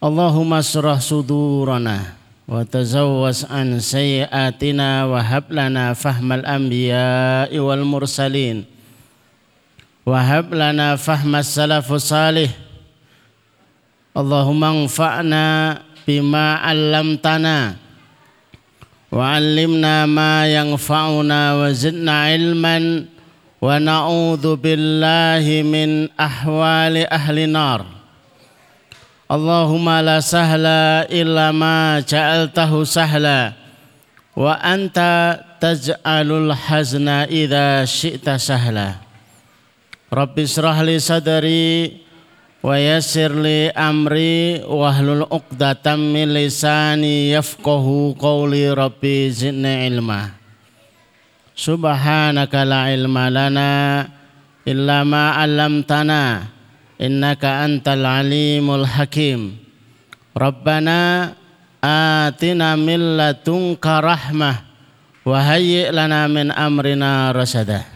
Allahumma surah sudurana wa tazawwas an sayyiatina wa hab lana fahmal anbiya'i wal mursalin. Wa hab lana fahmas salafus salih. Allahumma anfa'na bima 'allamtana wa 'allimna ma yanfa'una wa zidna ilman wa na'udzu billahi min ahwali ahli nar Allahumma la sahla illa ma ja'altahu sahla. Wa anta taj'alul hazna idza syi'ta sahla. Rabbi israh li sadri wa yassir li amri wahlul uqdatam min lisani yafqahu qawli rabbi zidni ilma. Subhanaka la ilma lana illa ma 'allamtana innaka antal alimul hakim Rabbana atina min ladunka rahmah wa hayyi lana min amrina rasada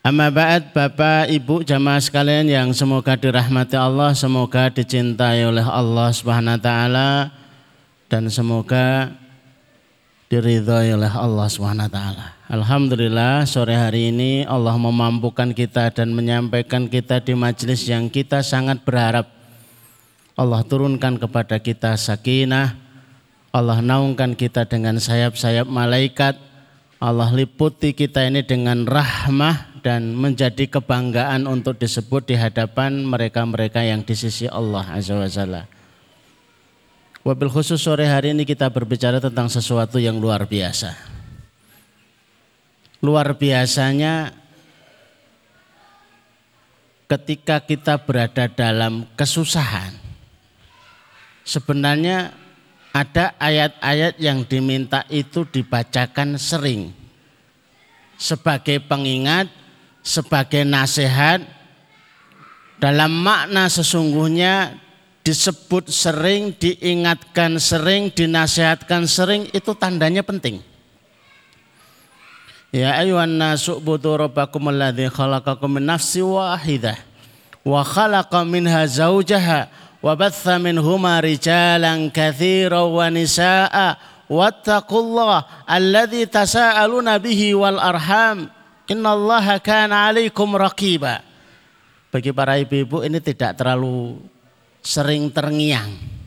Amma ba'd Bapak Ibu jamaah sekalian yang semoga dirahmati Allah, semoga dicintai oleh Allah Subhanahu wa taala dan semoga diridhoi oleh Allah Subhanahu wa taala. Alhamdulillah sore hari ini Allah memampukan kita dan menyampaikan kita di majelis yang kita sangat berharap. Allah turunkan kepada kita sakinah, Allah naungkan kita dengan sayap-sayap malaikat, Allah liputi kita ini dengan rahmah dan menjadi kebanggaan untuk disebut di hadapan mereka-mereka yang di sisi Allah Azza wa Jalla. Wabil khusus sore hari ini kita berbicara tentang sesuatu yang luar biasa luar biasanya ketika kita berada dalam kesusahan. Sebenarnya ada ayat-ayat yang diminta itu dibacakan sering sebagai pengingat, sebagai nasihat dalam makna sesungguhnya disebut sering, diingatkan sering, dinasihatkan sering itu tandanya penting. Ya ayuhan nasu budu rabbakum alladhi khalaqakum min nafsi wahidah wa khalaqa minha zawjaha wa batha minhuma rijalan katsiran wa nisaa wattaqullah alladhi tasaaluna bihi wal arham. Innallaha kana alaikum raqiba. Bagi para ibu-ibu ini tidak terlalu sering terngiang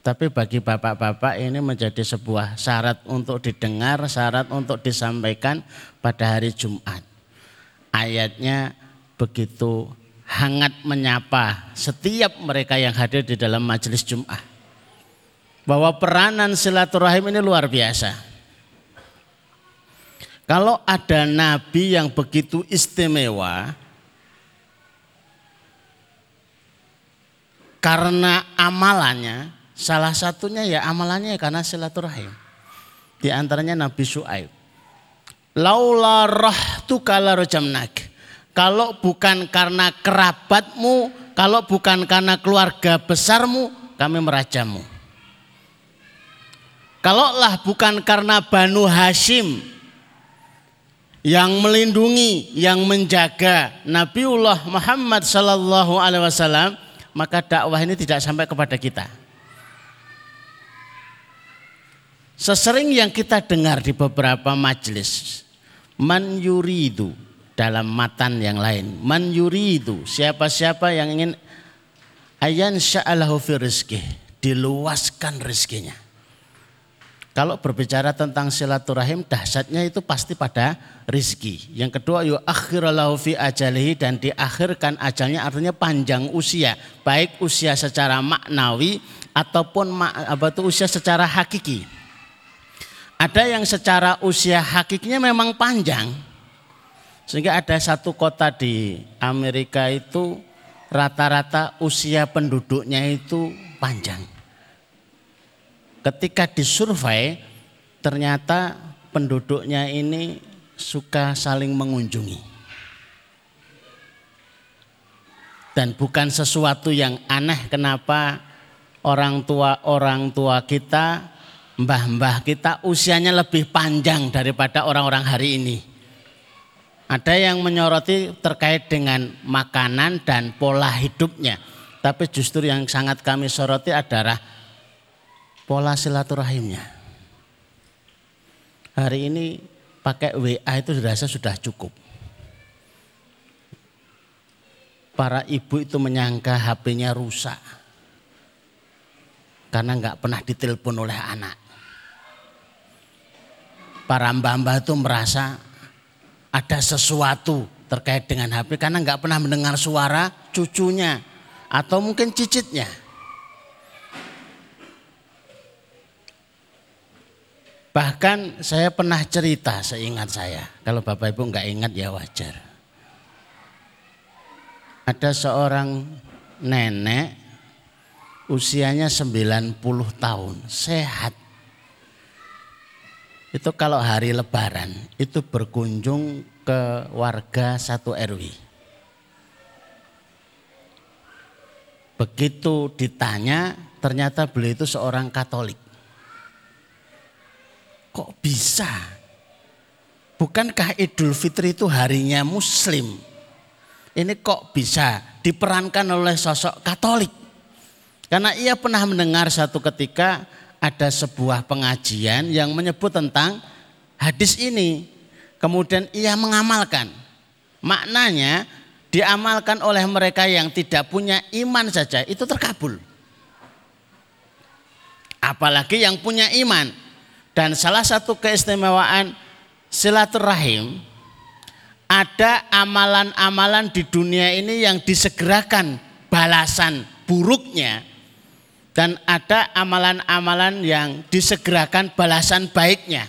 tapi bagi bapak-bapak ini menjadi sebuah syarat untuk didengar, syarat untuk disampaikan pada hari Jumat. Ayatnya begitu hangat menyapa setiap mereka yang hadir di dalam majelis Jumat. Bahwa peranan silaturahim ini luar biasa. Kalau ada nabi yang begitu istimewa, karena amalannya Salah satunya ya amalannya ya karena silaturahim. Di antaranya Nabi Su'aib. Laula rahtu kala rojamnak. Kalau bukan karena kerabatmu, kalau bukan karena keluarga besarmu, kami merajamu. Kalaulah bukan karena Banu Hashim yang melindungi, yang menjaga Nabiullah Muhammad Sallallahu Alaihi Wasallam, maka dakwah ini tidak sampai kepada kita. Sesering yang kita dengar di beberapa majelis, man yuridu dalam matan yang lain, man yuridu siapa-siapa yang ingin ayan sya'alahu fi rizki, diluaskan rizkinya. Kalau berbicara tentang silaturahim dahsyatnya itu pasti pada rizki. Yang kedua yu akhiralahu fi ajalihi dan diakhirkan ajalnya artinya panjang usia. Baik usia secara maknawi ataupun apa itu usia secara hakiki. Ada yang secara usia hakikinya memang panjang. Sehingga ada satu kota di Amerika itu rata-rata usia penduduknya itu panjang ketika disurvei ternyata penduduknya ini suka saling mengunjungi. Dan bukan sesuatu yang aneh kenapa orang tua-orang tua kita, mbah-mbah kita usianya lebih panjang daripada orang-orang hari ini. Ada yang menyoroti terkait dengan makanan dan pola hidupnya. Tapi justru yang sangat kami soroti adalah pola silaturahimnya. Hari ini pakai WA itu dirasa sudah cukup. Para ibu itu menyangka HP-nya rusak. Karena nggak pernah ditelepon oleh anak. Para mbah-mbah itu merasa ada sesuatu terkait dengan HP karena nggak pernah mendengar suara cucunya atau mungkin cicitnya. Bahkan saya pernah cerita seingat saya. Kalau Bapak Ibu nggak ingat ya wajar. Ada seorang nenek usianya 90 tahun, sehat. Itu kalau hari lebaran itu berkunjung ke warga satu RW. Begitu ditanya ternyata beliau itu seorang Katolik. Kok bisa? Bukankah Idul Fitri itu harinya Muslim? Ini kok bisa diperankan oleh sosok Katolik? Karena ia pernah mendengar satu ketika ada sebuah pengajian yang menyebut tentang hadis ini. Kemudian ia mengamalkan. Maknanya diamalkan oleh mereka yang tidak punya iman saja itu terkabul. Apalagi yang punya iman. Dan salah satu keistimewaan silaturahim ada amalan-amalan di dunia ini yang disegerakan balasan buruknya dan ada amalan-amalan yang disegerakan balasan baiknya.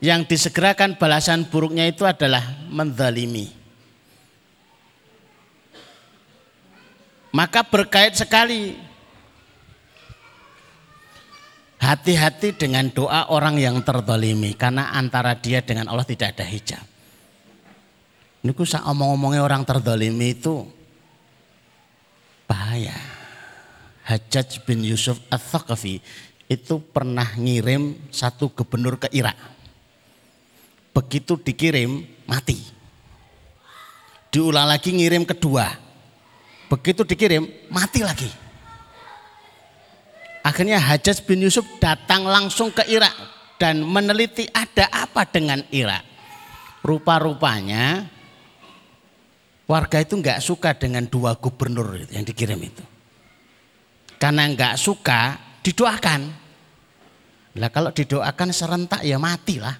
Yang disegerakan balasan buruknya itu adalah mendalimi. Maka berkait sekali Hati-hati dengan doa orang yang terdolimi karena antara dia dengan Allah tidak ada hijab. Ini saya omong-omongnya orang terdolimi itu bahaya. Hajjaj bin Yusuf Al-Thaqafi itu pernah ngirim satu gubernur ke Irak. Begitu dikirim mati. Diulang lagi ngirim kedua. Begitu dikirim mati lagi. Akhirnya Hajjaj bin Yusuf datang langsung ke Irak dan meneliti ada apa dengan Irak. Rupa-rupanya warga itu nggak suka dengan dua gubernur yang dikirim itu. Karena nggak suka didoakan. Lah kalau didoakan serentak ya matilah.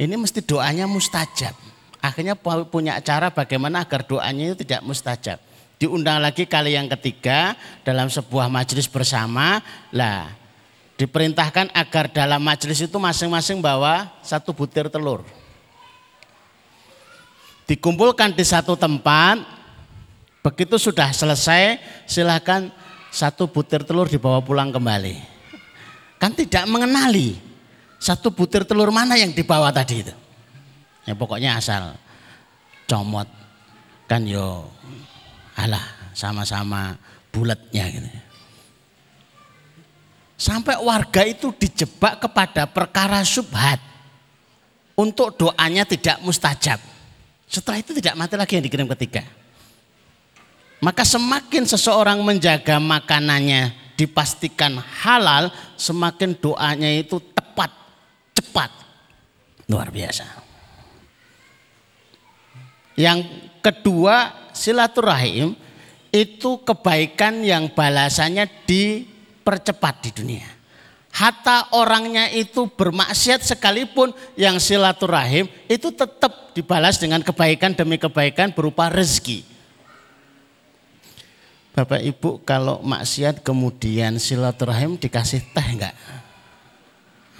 Ini mesti doanya mustajab. Akhirnya punya cara bagaimana agar doanya itu tidak mustajab diundang lagi kali yang ketiga dalam sebuah majelis bersama. Lah, diperintahkan agar dalam majelis itu masing-masing bawa satu butir telur. Dikumpulkan di satu tempat, begitu sudah selesai silahkan satu butir telur dibawa pulang kembali. Kan tidak mengenali satu butir telur mana yang dibawa tadi itu. Ya pokoknya asal comot kan yo alah sama-sama bulatnya gitu. Sampai warga itu dijebak kepada perkara subhat. Untuk doanya tidak mustajab. Setelah itu tidak mati lagi yang dikirim ketiga. Maka semakin seseorang menjaga makanannya dipastikan halal, semakin doanya itu tepat, cepat. Luar biasa. Yang kedua silaturahim itu kebaikan yang balasannya dipercepat di dunia. hatta orangnya itu bermaksiat sekalipun yang silaturahim itu tetap dibalas dengan kebaikan demi kebaikan berupa rezeki. Bapak Ibu kalau maksiat kemudian silaturahim dikasih teh enggak?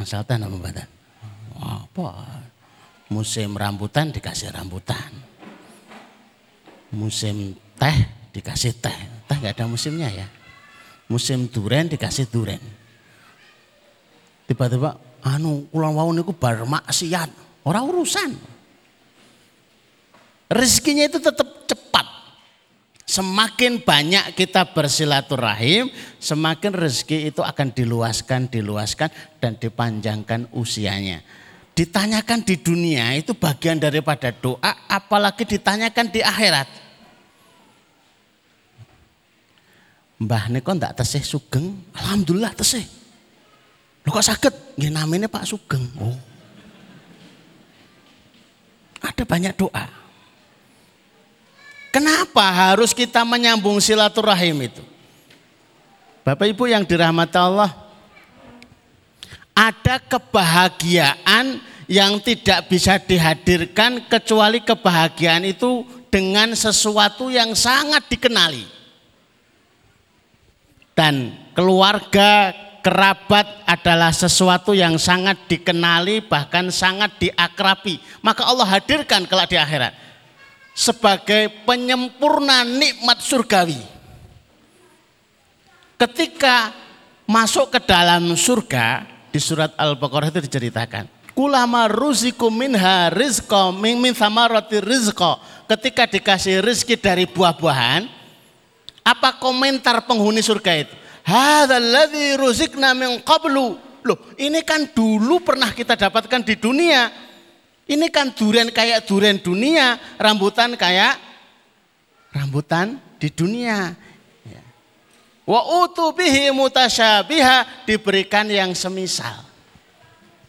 Masal teh nama badan. Apa? Musim rambutan dikasih rambutan. Musim teh dikasih teh. Teh enggak ada musimnya ya. Musim duren dikasih duren. Tiba-tiba anu ulang wau niku bar maksiat. Orang urusan. Rezekinya itu tetap cepat Semakin banyak kita bersilaturahim, semakin rezeki itu akan diluaskan, diluaskan dan dipanjangkan usianya. Ditanyakan di dunia itu bagian daripada doa, apalagi ditanyakan di akhirat. Mbah kok ndak tesih sugeng? Alhamdulillah tesih. Lo kok sakit? Nggih namanya Pak Sugeng. Oh. Ada banyak doa. Kenapa harus kita menyambung silaturahim itu? Bapak Ibu yang dirahmati Allah, ada kebahagiaan yang tidak bisa dihadirkan kecuali kebahagiaan itu dengan sesuatu yang sangat dikenali. Dan keluarga, kerabat adalah sesuatu yang sangat dikenali bahkan sangat diakrabi. Maka Allah hadirkan kelak di akhirat sebagai penyempurna nikmat surgawi. Ketika masuk ke dalam surga di surat Al-Baqarah itu diceritakan. Kulama ruziku minha rizqa min, min samarati rizqa. Ketika dikasih rizki dari buah-buahan, apa komentar penghuni surga itu? Hadzalladzi ruzikna min qablu. Loh, ini kan dulu pernah kita dapatkan di dunia ini kan durian kayak durian dunia, rambutan kayak rambutan di dunia. Ya. Wa utubihi mutasyabiha diberikan yang semisal.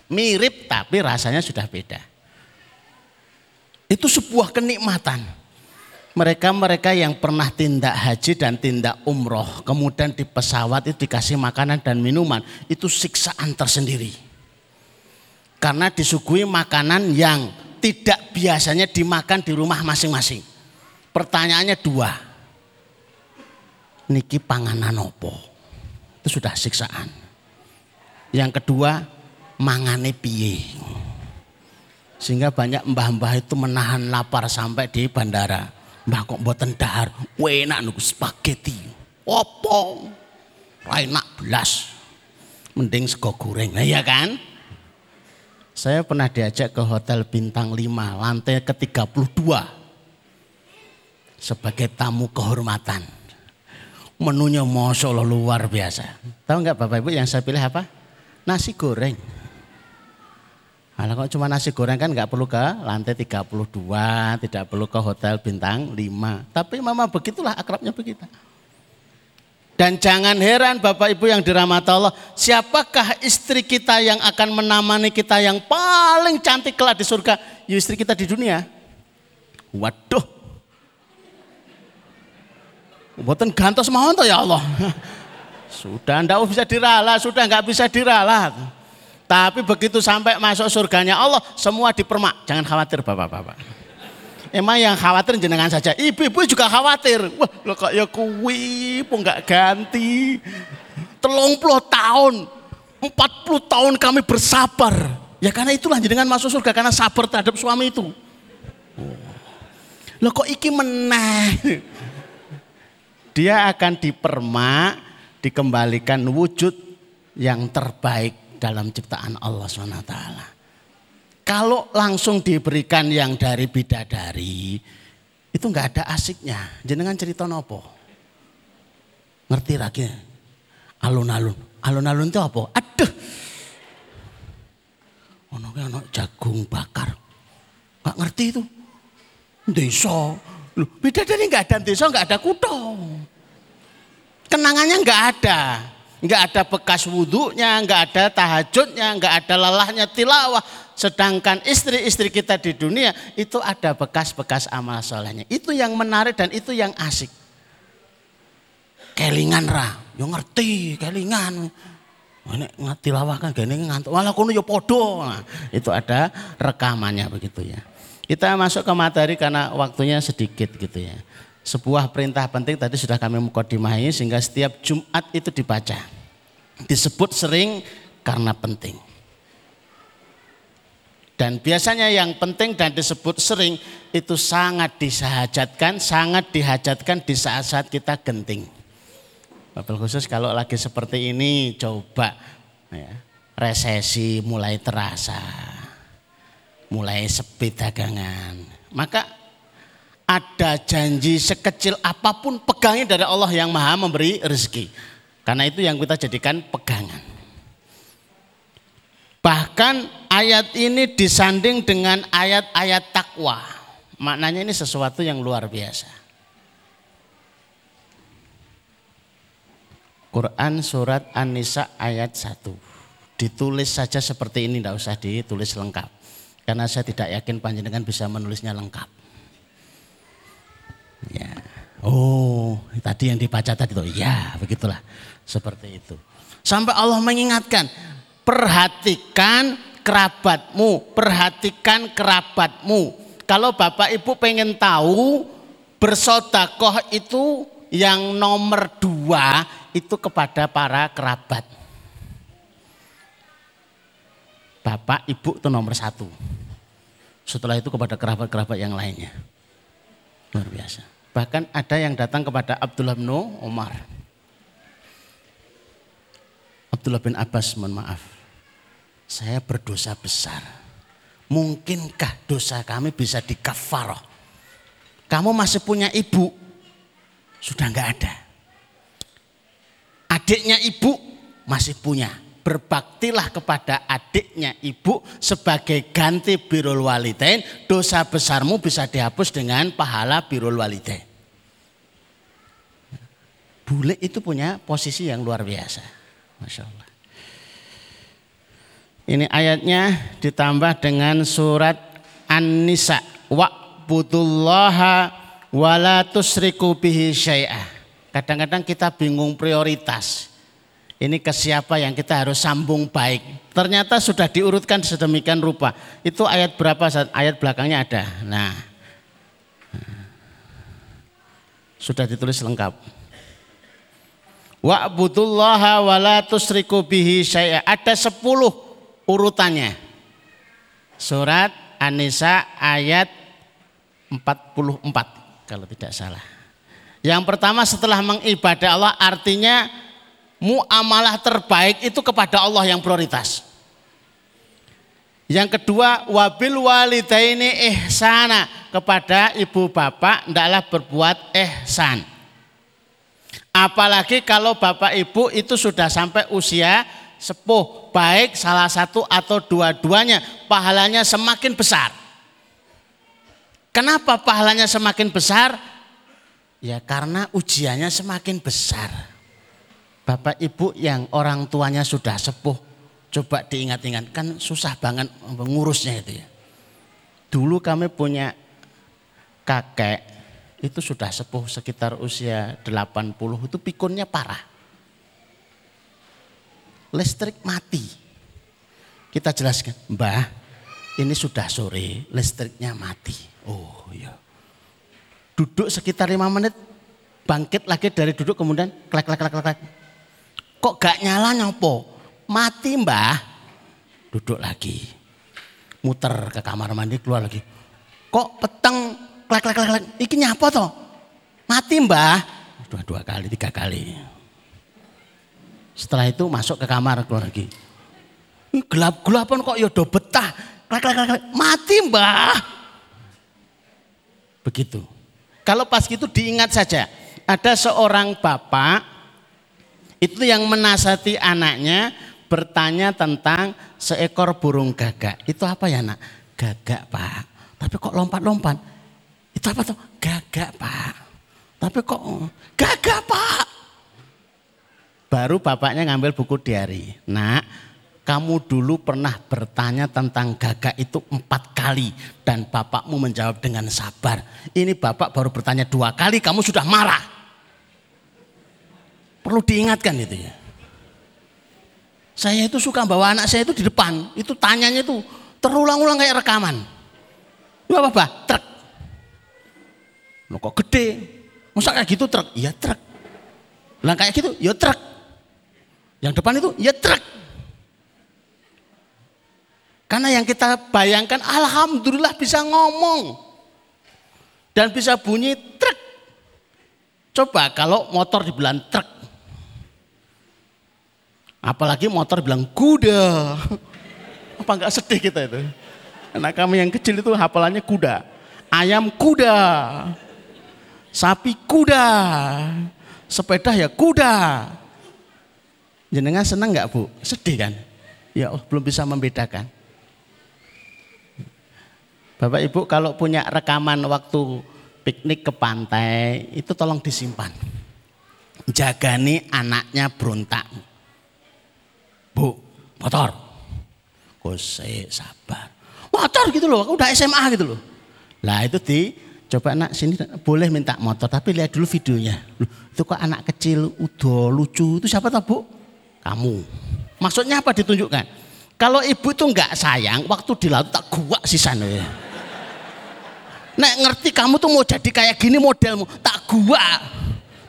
Mirip tapi rasanya sudah beda. Itu sebuah kenikmatan. Mereka-mereka yang pernah tindak haji dan tindak umroh, kemudian di pesawat itu dikasih makanan dan minuman, itu siksaan tersendiri karena disuguhi makanan yang tidak biasanya dimakan di rumah masing-masing. Pertanyaannya dua. Niki panganan opo? Itu sudah siksaan. Yang kedua, mangane piye? Sehingga banyak mbah-mbah itu menahan lapar sampai di bandara. Mbah kok buatan dahar, enak nunggu spaghetti. Opo? Enak belas. Mending sego goreng. Nah, iya kan? Saya pernah diajak ke hotel bintang 5 lantai ke-32 sebagai tamu kehormatan. Menunya Masya Allah luar biasa. Tahu nggak Bapak Ibu yang saya pilih apa? Nasi goreng. Kalau kok cuma nasi goreng kan nggak perlu ke lantai 32, tidak perlu ke hotel bintang 5. Tapi mama begitulah akrabnya begitu. Dan jangan heran Bapak Ibu yang dirahmati Allah, siapakah istri kita yang akan menamani kita yang paling cantik kelak di surga? Ya istri kita di dunia. Waduh. Buatan gantos mohon ya Allah. Sudah ndak bisa diralat, sudah nggak bisa diralat. Tapi begitu sampai masuk surganya Allah, semua dipermak. Jangan khawatir Bapak-bapak. Emang yang khawatir jenengan saja. Ibu-ibu juga khawatir. Wah, lo kok ya kuwi pun nggak ganti. Telung puluh tahun, empat puluh tahun kami bersabar. Ya karena itulah jenengan masuk surga karena sabar terhadap suami itu. Lo kok iki meneh. Dia akan dipermak, dikembalikan wujud yang terbaik dalam ciptaan Allah SWT. Kalau langsung diberikan yang dari bidadari, itu nggak ada asiknya. Jenengan cerita nopo. Ngerti lagi? Alun-alun. Alun-alun itu apa? Aduh. Ono ono jagung bakar. Nggak ngerti itu. Desa. Loh, bidadari nggak ada desa, nggak ada kuto. Kenangannya nggak ada nggak ada bekas wudhunya, nggak ada tahajudnya, nggak ada lelahnya tilawah. Sedangkan istri-istri kita di dunia itu ada bekas-bekas amal solehnya. Itu yang menarik dan itu yang asik. Kelingan ra, yo ngerti kelingan. Ini tilawah kan gini ngantuk. Walah kono ya podo. Nah, itu ada rekamannya begitu ya. Kita masuk ke materi karena waktunya sedikit gitu ya. Sebuah perintah penting tadi sudah kami mukodimahi sehingga setiap Jumat itu dibaca. Disebut sering karena penting. Dan biasanya yang penting dan disebut sering itu sangat disahajatkan, sangat dihajatkan di saat-saat kita genting. Mobil khusus kalau lagi seperti ini coba ya, resesi mulai terasa, mulai sepi dagangan. Maka ada janji sekecil apa pun pegangnya dari Allah yang maha memberi rezeki. Karena itu yang kita jadikan pegangan. Bahkan ayat ini disanding dengan ayat-ayat takwa. Maknanya ini sesuatu yang luar biasa. Quran surat An-Nisa ayat 1. Ditulis saja seperti ini, tidak usah ditulis lengkap. Karena saya tidak yakin panjenengan bisa menulisnya lengkap. Ya. Oh, tadi yang dibaca tadi itu. Ya, begitulah. Seperti itu. Sampai Allah mengingatkan, perhatikan kerabatmu, perhatikan kerabatmu. Kalau Bapak Ibu pengen tahu bersodakoh itu yang nomor dua itu kepada para kerabat. Bapak, ibu itu nomor satu. Setelah itu kepada kerabat-kerabat yang lainnya. Luar biasa. Bahkan ada yang datang kepada Abdullah bin Umar. Abdullah bin Abbas, mohon maaf. Saya berdosa besar. Mungkinkah dosa kami bisa dikafaroh? Kamu masih punya ibu, sudah enggak ada. Adiknya ibu masih punya. Berbaktilah kepada adiknya ibu sebagai ganti birul walidain. Dosa besarmu bisa dihapus dengan pahala birul walidain. Bule itu punya posisi yang luar biasa. Masya Allah. Ini ayatnya ditambah dengan surat An-Nisa. Wa'budullaha wala tusriku bihi syai'ah. Kadang-kadang kita bingung prioritas. Ini ke siapa yang kita harus sambung baik. Ternyata sudah diurutkan sedemikian rupa. Itu ayat berapa? Ayat belakangnya ada. Nah. Sudah ditulis lengkap. Wa'budullaha wa la tusriku bihi syai'a. Ada sepuluh urutannya. Surat An-Nisa ayat 44 kalau tidak salah. Yang pertama setelah mengibadah Allah artinya muamalah terbaik itu kepada Allah yang prioritas. Yang kedua wabil walidaini ihsana kepada ibu bapak hendaklah berbuat ihsan. Apalagi kalau bapak ibu itu sudah sampai usia sepuh, baik salah satu atau dua-duanya, pahalanya semakin besar. Kenapa pahalanya semakin besar? Ya karena ujiannya semakin besar. Bapak ibu yang orang tuanya sudah sepuh, coba diingat-ingat, kan susah banget mengurusnya itu ya. Dulu kami punya kakek, itu sudah sepuh sekitar usia 80, itu pikunnya parah. Listrik mati. Kita jelaskan, mbah ini sudah sore, listriknya mati Oh iya. Duduk sekitar lima menit, bangkit lagi dari duduk kemudian klek klek klek klek. Kok gak nyala nyopo? Mati mbah. Duduk lagi. Muter ke kamar mandi keluar lagi. Kok peteng klek klek klek klek. Iki nyapa toh? Mati mbah. Dua dua kali, tiga kali. Setelah itu masuk ke kamar keluar lagi. Gelap-gelapan kok ya do betah. Klek klek klek. Mati mbah. Begitu. Kalau pas gitu diingat saja, ada seorang bapak itu yang menasati anaknya bertanya tentang seekor burung gagak. Itu apa ya nak? Gagak pak. Tapi kok lompat-lompat? Itu apa tuh? Gagak pak. Tapi kok gagak pak? Baru bapaknya ngambil buku diary. Nak, kamu dulu pernah bertanya tentang gagak itu empat kali dan bapakmu menjawab dengan sabar. Ini bapak baru bertanya dua kali, kamu sudah marah. Perlu diingatkan itu ya. Saya itu suka bawa anak saya itu di depan. Itu tanyanya itu terulang-ulang kayak rekaman. Itu apa, Pak? Truk. Loh kok gede? Masa kayak gitu truk? Iya truk. Lah kayak gitu, ya truk. Yang depan itu, ya truk. Karena yang kita bayangkan, Alhamdulillah bisa ngomong. Dan bisa bunyi truk. Coba kalau motor dibilang truk. Apalagi motor bilang kuda. Apa enggak sedih kita itu? Anak kami yang kecil itu hafalannya kuda. Ayam kuda. Sapi kuda. Sepeda ya kuda. Jenengan senang nggak bu? Sedih kan? Ya oh, belum bisa membedakan. Bapak Ibu kalau punya rekaman waktu piknik ke pantai itu tolong disimpan. Jaga nih anaknya berontak Bu, motor. Kose sabar. Motor gitu loh, aku udah SMA gitu loh. Lah itu di coba anak sini boleh minta motor tapi lihat dulu videonya. Loh, itu kok anak kecil udah lucu itu siapa tahu bu? Kamu. Maksudnya apa ditunjukkan? Kalau ibu tuh nggak sayang, waktu di laut tak gua sana ya. Nek ngerti kamu tuh mau jadi kayak gini modelmu, tak gua.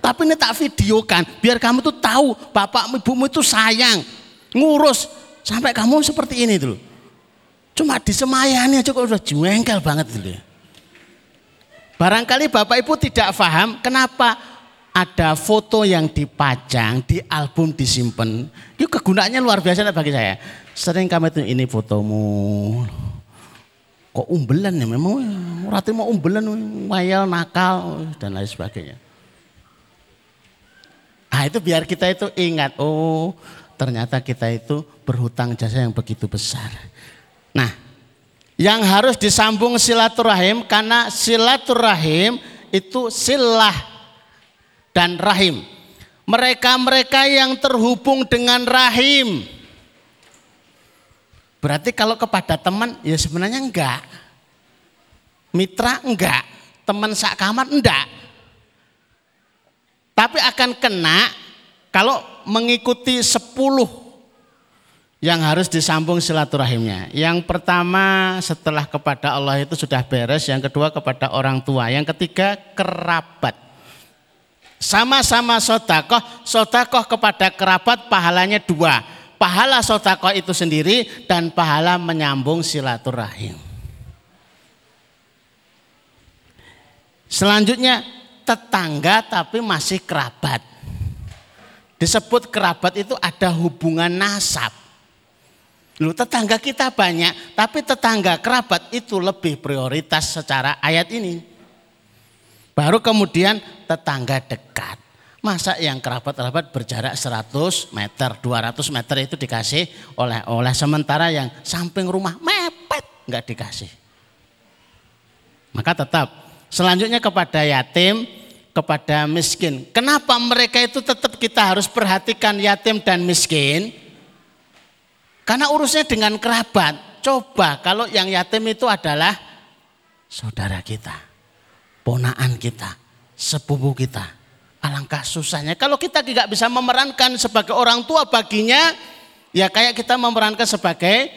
Tapi ini tak videokan, biar kamu tuh tahu bapak ibumu itu sayang ngurus sampai kamu seperti ini dulu. Cuma disemayani aja kok udah jengkel banget dulu. Barangkali Bapak Ibu tidak paham kenapa ada foto yang dipajang di album disimpan. Itu kegunaannya luar biasa bagi saya. Sering kami itu ini fotomu. Kok umbelan ya memang rati mau umbelan, mayal, nakal dan lain sebagainya. Nah itu biar kita itu ingat, oh ternyata kita itu berhutang jasa yang begitu besar. Nah, yang harus disambung silaturahim karena silaturahim itu silah dan rahim. Mereka-mereka yang terhubung dengan rahim. Berarti kalau kepada teman ya sebenarnya enggak. Mitra enggak, teman sak kamar enggak. Tapi akan kena kalau mengikuti sepuluh yang harus disambung silaturahimnya. Yang pertama setelah kepada Allah itu sudah beres, yang kedua kepada orang tua, yang ketiga kerabat. Sama-sama sodakoh, sodakoh kepada kerabat pahalanya dua. Pahala sodakoh itu sendiri dan pahala menyambung silaturahim. Selanjutnya tetangga tapi masih kerabat disebut kerabat itu ada hubungan nasab. Lu tetangga kita banyak, tapi tetangga kerabat itu lebih prioritas secara ayat ini. Baru kemudian tetangga dekat. Masa yang kerabat-kerabat berjarak 100 meter, 200 meter itu dikasih oleh oleh sementara yang samping rumah mepet nggak dikasih. Maka tetap selanjutnya kepada yatim kepada miskin. Kenapa mereka itu tetap kita harus perhatikan yatim dan miskin? Karena urusnya dengan kerabat. Coba kalau yang yatim itu adalah saudara kita, ponaan kita, sepupu kita. Alangkah susahnya. Kalau kita tidak bisa memerankan sebagai orang tua baginya, ya kayak kita memerankan sebagai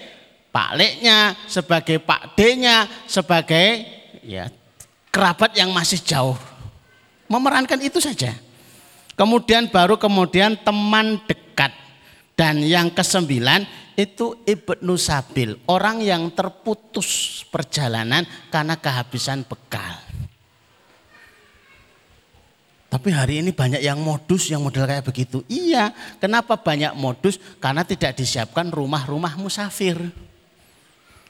pak leknya, sebagai pak d-nya, sebagai ya kerabat yang masih jauh Memerankan itu saja. Kemudian baru kemudian teman dekat. Dan yang kesembilan itu ibnu sabil, orang yang terputus perjalanan karena kehabisan bekal. Tapi hari ini banyak yang modus yang model kayak begitu. Iya, kenapa banyak modus? Karena tidak disiapkan rumah-rumah musafir.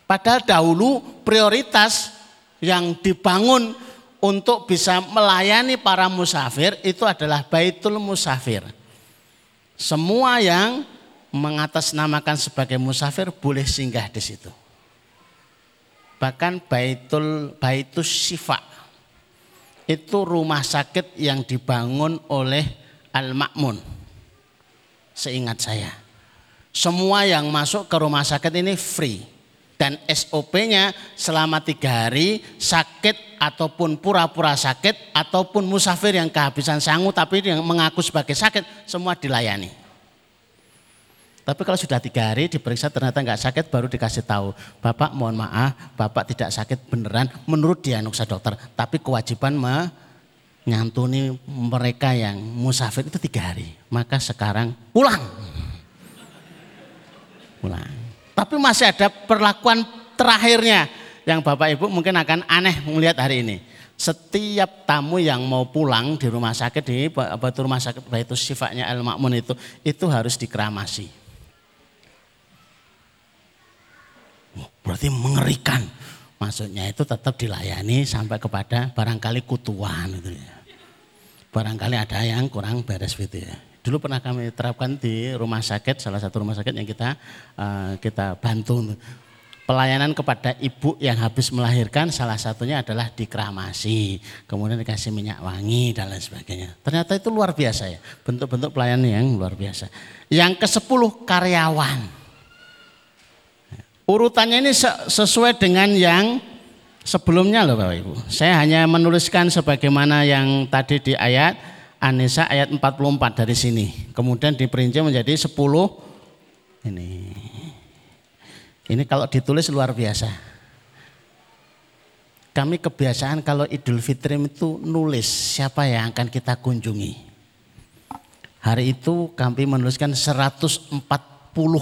Padahal dahulu prioritas yang dibangun untuk bisa melayani para musafir itu adalah Baitul Musafir. Semua yang mengatasnamakan sebagai musafir boleh singgah di situ. Bahkan Baitul Baitus Syifa itu rumah sakit yang dibangun oleh Al-Ma'mun. Seingat saya. Semua yang masuk ke rumah sakit ini free dan SOP-nya selama tiga hari sakit ataupun pura-pura sakit ataupun musafir yang kehabisan sangu tapi yang mengaku sebagai sakit semua dilayani. Tapi kalau sudah tiga hari diperiksa ternyata nggak sakit baru dikasih tahu. Bapak mohon maaf, Bapak tidak sakit beneran menurut diagnosa dokter. Tapi kewajiban menyantuni mereka yang musafir itu tiga hari. Maka sekarang pulang. Pulang. Tapi masih ada perlakuan terakhirnya yang Bapak Ibu mungkin akan aneh melihat hari ini setiap tamu yang mau pulang di rumah sakit di apa itu rumah sakit itu sifatnya al makmun itu itu harus dikeramasi. Berarti mengerikan. Maksudnya itu tetap dilayani sampai kepada barangkali kutuan itu ya. Barangkali ada yang kurang beres gitu ya. Dulu pernah kami terapkan di rumah sakit, salah satu rumah sakit yang kita uh, kita bantu pelayanan kepada ibu yang habis melahirkan salah satunya adalah dikramasi, kemudian dikasih minyak wangi dan lain sebagainya. Ternyata itu luar biasa ya, bentuk-bentuk pelayanan yang luar biasa. Yang ke sepuluh karyawan. Urutannya ini sesuai dengan yang sebelumnya loh Bapak Ibu. Saya hanya menuliskan sebagaimana yang tadi di ayat Anisa ayat 44 dari sini. Kemudian diperinci menjadi 10 ini ini kalau ditulis luar biasa. Kami kebiasaan kalau Idul Fitri itu nulis siapa yang akan kita kunjungi. Hari itu kami menuliskan 140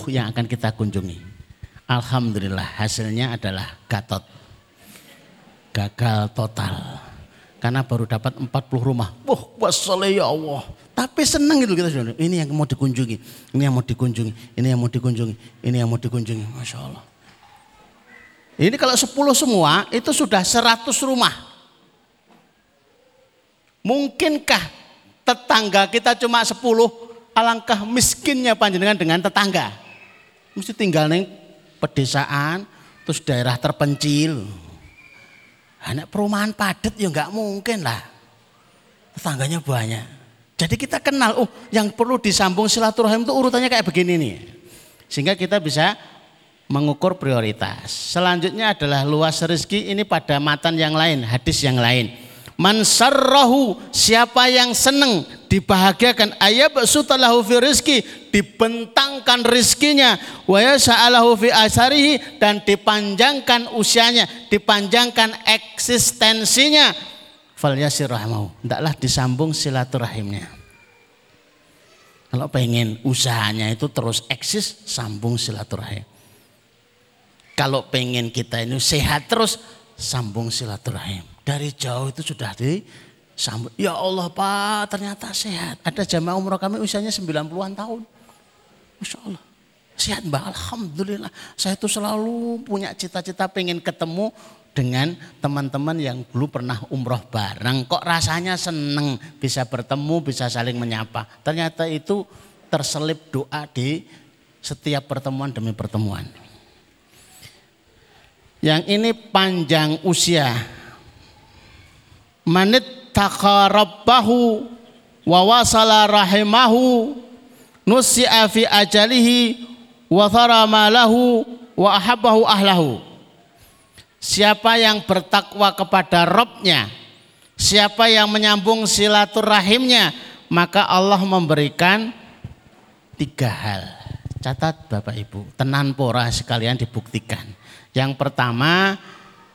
yang akan kita kunjungi. Alhamdulillah hasilnya adalah Gatot. Gagal total. Karena baru dapat 40 rumah. Wah, wassalam ya Allah. Tapi senang gitu kita sudah. Ini yang mau dikunjungi, ini yang mau dikunjungi, ini yang mau dikunjungi, ini yang mau dikunjungi. Masya Allah. Ini kalau 10 semua itu sudah 100 rumah. Mungkinkah tetangga kita cuma 10 alangkah miskinnya panjenengan dengan tetangga. Mesti tinggal neng pedesaan, terus daerah terpencil. Anak perumahan padat ya nggak mungkin lah. Tetangganya banyak. Jadi kita kenal, oh yang perlu disambung silaturahim itu urutannya kayak begini nih. Sehingga kita bisa mengukur prioritas. Selanjutnya adalah luas rezeki ini pada matan yang lain, hadis yang lain. Mansarrahu siapa yang senang dibahagiakan ayat sutalahu fi rizki dibentangkan rizkinya wa yasa'alahu fi asarihi dan dipanjangkan usianya dipanjangkan eksistensinya falyasir rahmahu. Hendaklah disambung silaturahimnya. Kalau pengen usahanya itu terus eksis, sambung silaturahim. Kalau pengen kita ini sehat terus, sambung silaturahim. Dari jauh itu sudah disambung. Ya Allah Pak, ternyata sehat. Ada jamaah umroh kami usianya 90-an tahun. Masya Allah. Sehat Mbak, Alhamdulillah. Saya itu selalu punya cita-cita pengen ketemu dengan teman-teman yang dulu pernah umroh bareng. Kok rasanya seneng bisa bertemu, bisa saling menyapa. Ternyata itu terselip doa di setiap pertemuan demi pertemuan. Yang ini panjang usia. Manit takarabbahu wa wasala rahimahu nusi'a fi ajalihi wa malahu wa ahabbahu ahlahu. Siapa yang bertakwa kepada Robnya, siapa yang menyambung silaturahimnya, maka Allah memberikan tiga hal. Catat Bapak Ibu, tenan pora sekalian dibuktikan. Yang pertama,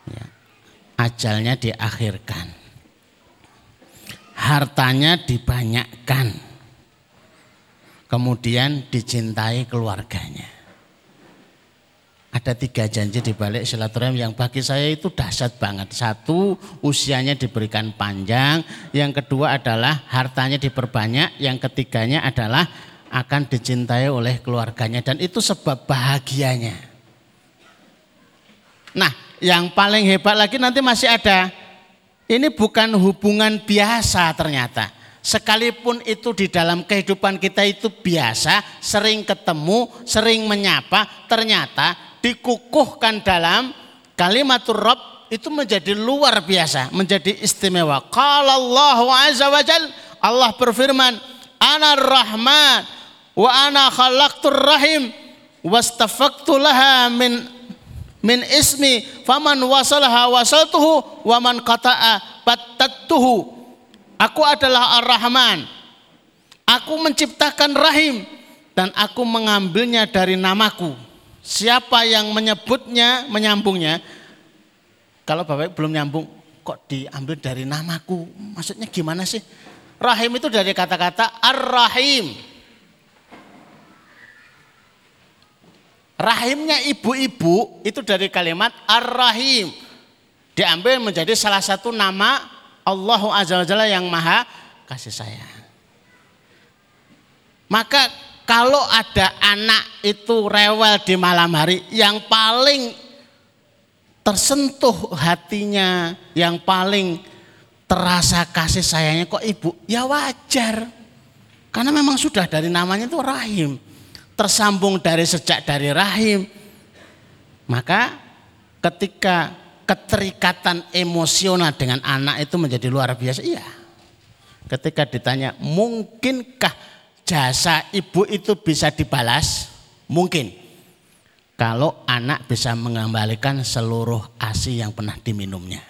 ya, ajalnya diakhirkan. Hartanya dibanyakkan. Kemudian dicintai keluarganya. Ada tiga janji di balik silaturahim yang bagi saya itu dahsyat banget. Satu, usianya diberikan panjang. Yang kedua adalah hartanya diperbanyak. Yang ketiganya adalah akan dicintai oleh keluarganya. Dan itu sebab bahagianya. Nah, yang paling hebat lagi nanti masih ada. Ini bukan hubungan biasa ternyata. Sekalipun itu di dalam kehidupan kita itu biasa, sering ketemu, sering menyapa, ternyata dikukuhkan dalam kalimatur Rabb itu menjadi luar biasa, menjadi istimewa. Qala Allah azza wa jal, Allah berfirman, "Ana Rahman wa ana khalaqtur rahim wastafaqtu laha min min ismi faman wasalaha wasaltuhu wa man qata'a pattattuhu." Aku adalah Ar-Rahman. Aku menciptakan rahim dan aku mengambilnya dari namaku. Siapa yang menyebutnya, menyambungnya, kalau Bapak belum nyambung, kok diambil dari namaku? Maksudnya gimana sih? Rahim itu dari kata-kata ar-rahim. Rahimnya ibu-ibu itu dari kalimat ar-rahim. Diambil menjadi salah satu nama Allah Azza wa yang maha kasih sayang. Maka kalau ada anak itu rewel di malam hari, yang paling tersentuh hatinya, yang paling terasa kasih sayangnya kok ibu, ya wajar. Karena memang sudah dari namanya itu rahim. Tersambung dari sejak dari rahim. Maka ketika keterikatan emosional dengan anak itu menjadi luar biasa, iya. Ketika ditanya, mungkinkah jasa ibu itu bisa dibalas? Mungkin. Kalau anak bisa mengembalikan seluruh ASI yang pernah diminumnya.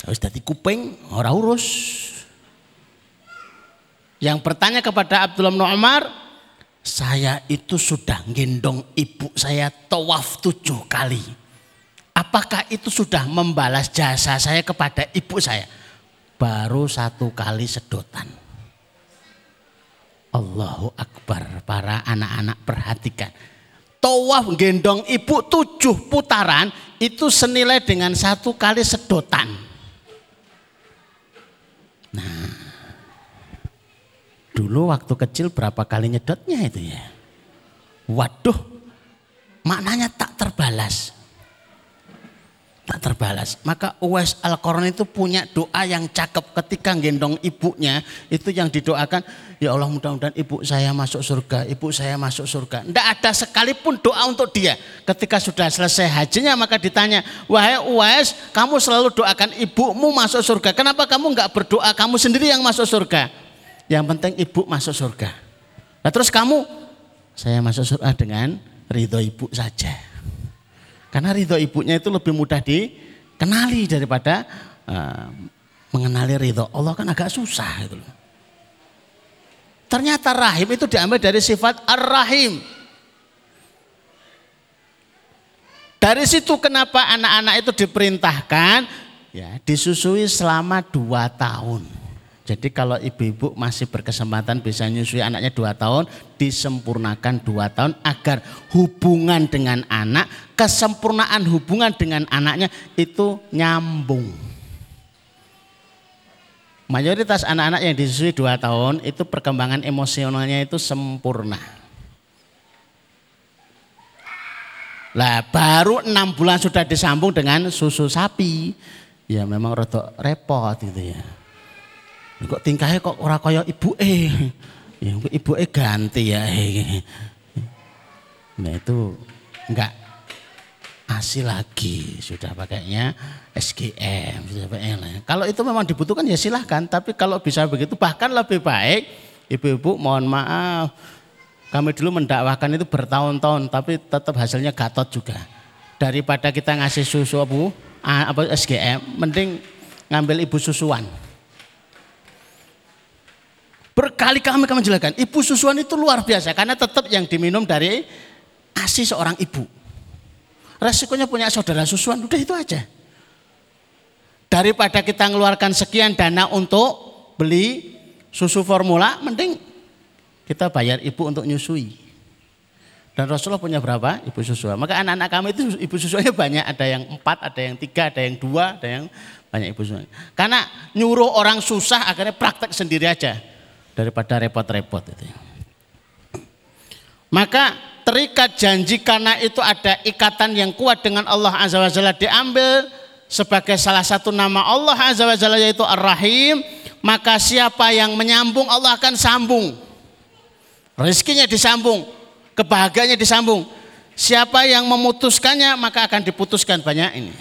Harus jadi kuping, orang urus. Yang bertanya kepada Abdullah bin Umar, saya itu sudah gendong ibu saya tawaf tujuh kali. Apakah itu sudah membalas jasa saya kepada ibu saya? Baru satu kali sedotan. Allahu Akbar. Para anak-anak perhatikan. Tawaf gendong ibu tujuh putaran itu senilai dengan satu kali sedotan. Nah, dulu waktu kecil berapa kali nyedotnya itu ya? Waduh, maknanya tak terbalas tak terbalas. Maka Uwais al Quran itu punya doa yang cakep ketika gendong ibunya. Itu yang didoakan, ya Allah mudah-mudahan ibu saya masuk surga, ibu saya masuk surga. Tidak ada sekalipun doa untuk dia. Ketika sudah selesai hajinya maka ditanya, wahai Uwais kamu selalu doakan ibumu masuk surga. Kenapa kamu nggak berdoa kamu sendiri yang masuk surga? Yang penting ibu masuk surga. Nah terus kamu, saya masuk surga dengan ridho ibu saja. Karena ridho ibunya itu lebih mudah dikenali daripada uh, mengenali ridho Allah kan agak susah gitu. Ternyata rahim itu diambil dari sifat ar-rahim. Dari situ kenapa anak-anak itu diperintahkan ya disusui selama dua tahun. Jadi kalau ibu-ibu masih berkesempatan bisa nyusui anaknya dua tahun, disempurnakan dua tahun agar hubungan dengan anak, kesempurnaan hubungan dengan anaknya itu nyambung. Mayoritas anak-anak yang disusui dua tahun itu perkembangan emosionalnya itu sempurna. Lah baru enam bulan sudah disambung dengan susu sapi. Ya memang rada repot gitu ya. Kok tingkahnya kok ora kaya ibu eh. Ya, ibu eh ganti ya. Nah itu enggak asli lagi sudah pakainya SGM sudah pakainya. Kalau itu memang dibutuhkan ya silahkan tapi kalau bisa begitu bahkan lebih baik ibu-ibu mohon maaf kami dulu mendakwahkan itu bertahun-tahun tapi tetap hasilnya gatot juga daripada kita ngasih susu apa, apa SGM mending ngambil ibu susuan Berkali-kali kami jelaskan, ibu susuan itu luar biasa karena tetap yang diminum dari ASI seorang ibu. Resikonya punya saudara susuan, udah itu aja. Daripada kita mengeluarkan sekian dana untuk beli susu formula, mending kita bayar ibu untuk nyusui. Dan Rasulullah punya berapa ibu susuan? Maka anak-anak kami itu ibu susuannya banyak, ada yang empat, ada yang tiga, ada yang dua, ada yang banyak ibu susuan. Karena nyuruh orang susah akhirnya praktek sendiri aja daripada repot-repot itu. Maka terikat janji karena itu ada ikatan yang kuat dengan Allah Azza wa Jalla diambil sebagai salah satu nama Allah Azza wa Jalla yaitu Ar-Rahim, maka siapa yang menyambung Allah akan sambung. Rezekinya disambung, kebahagiaannya disambung. Siapa yang memutuskannya maka akan diputuskan banyak ini.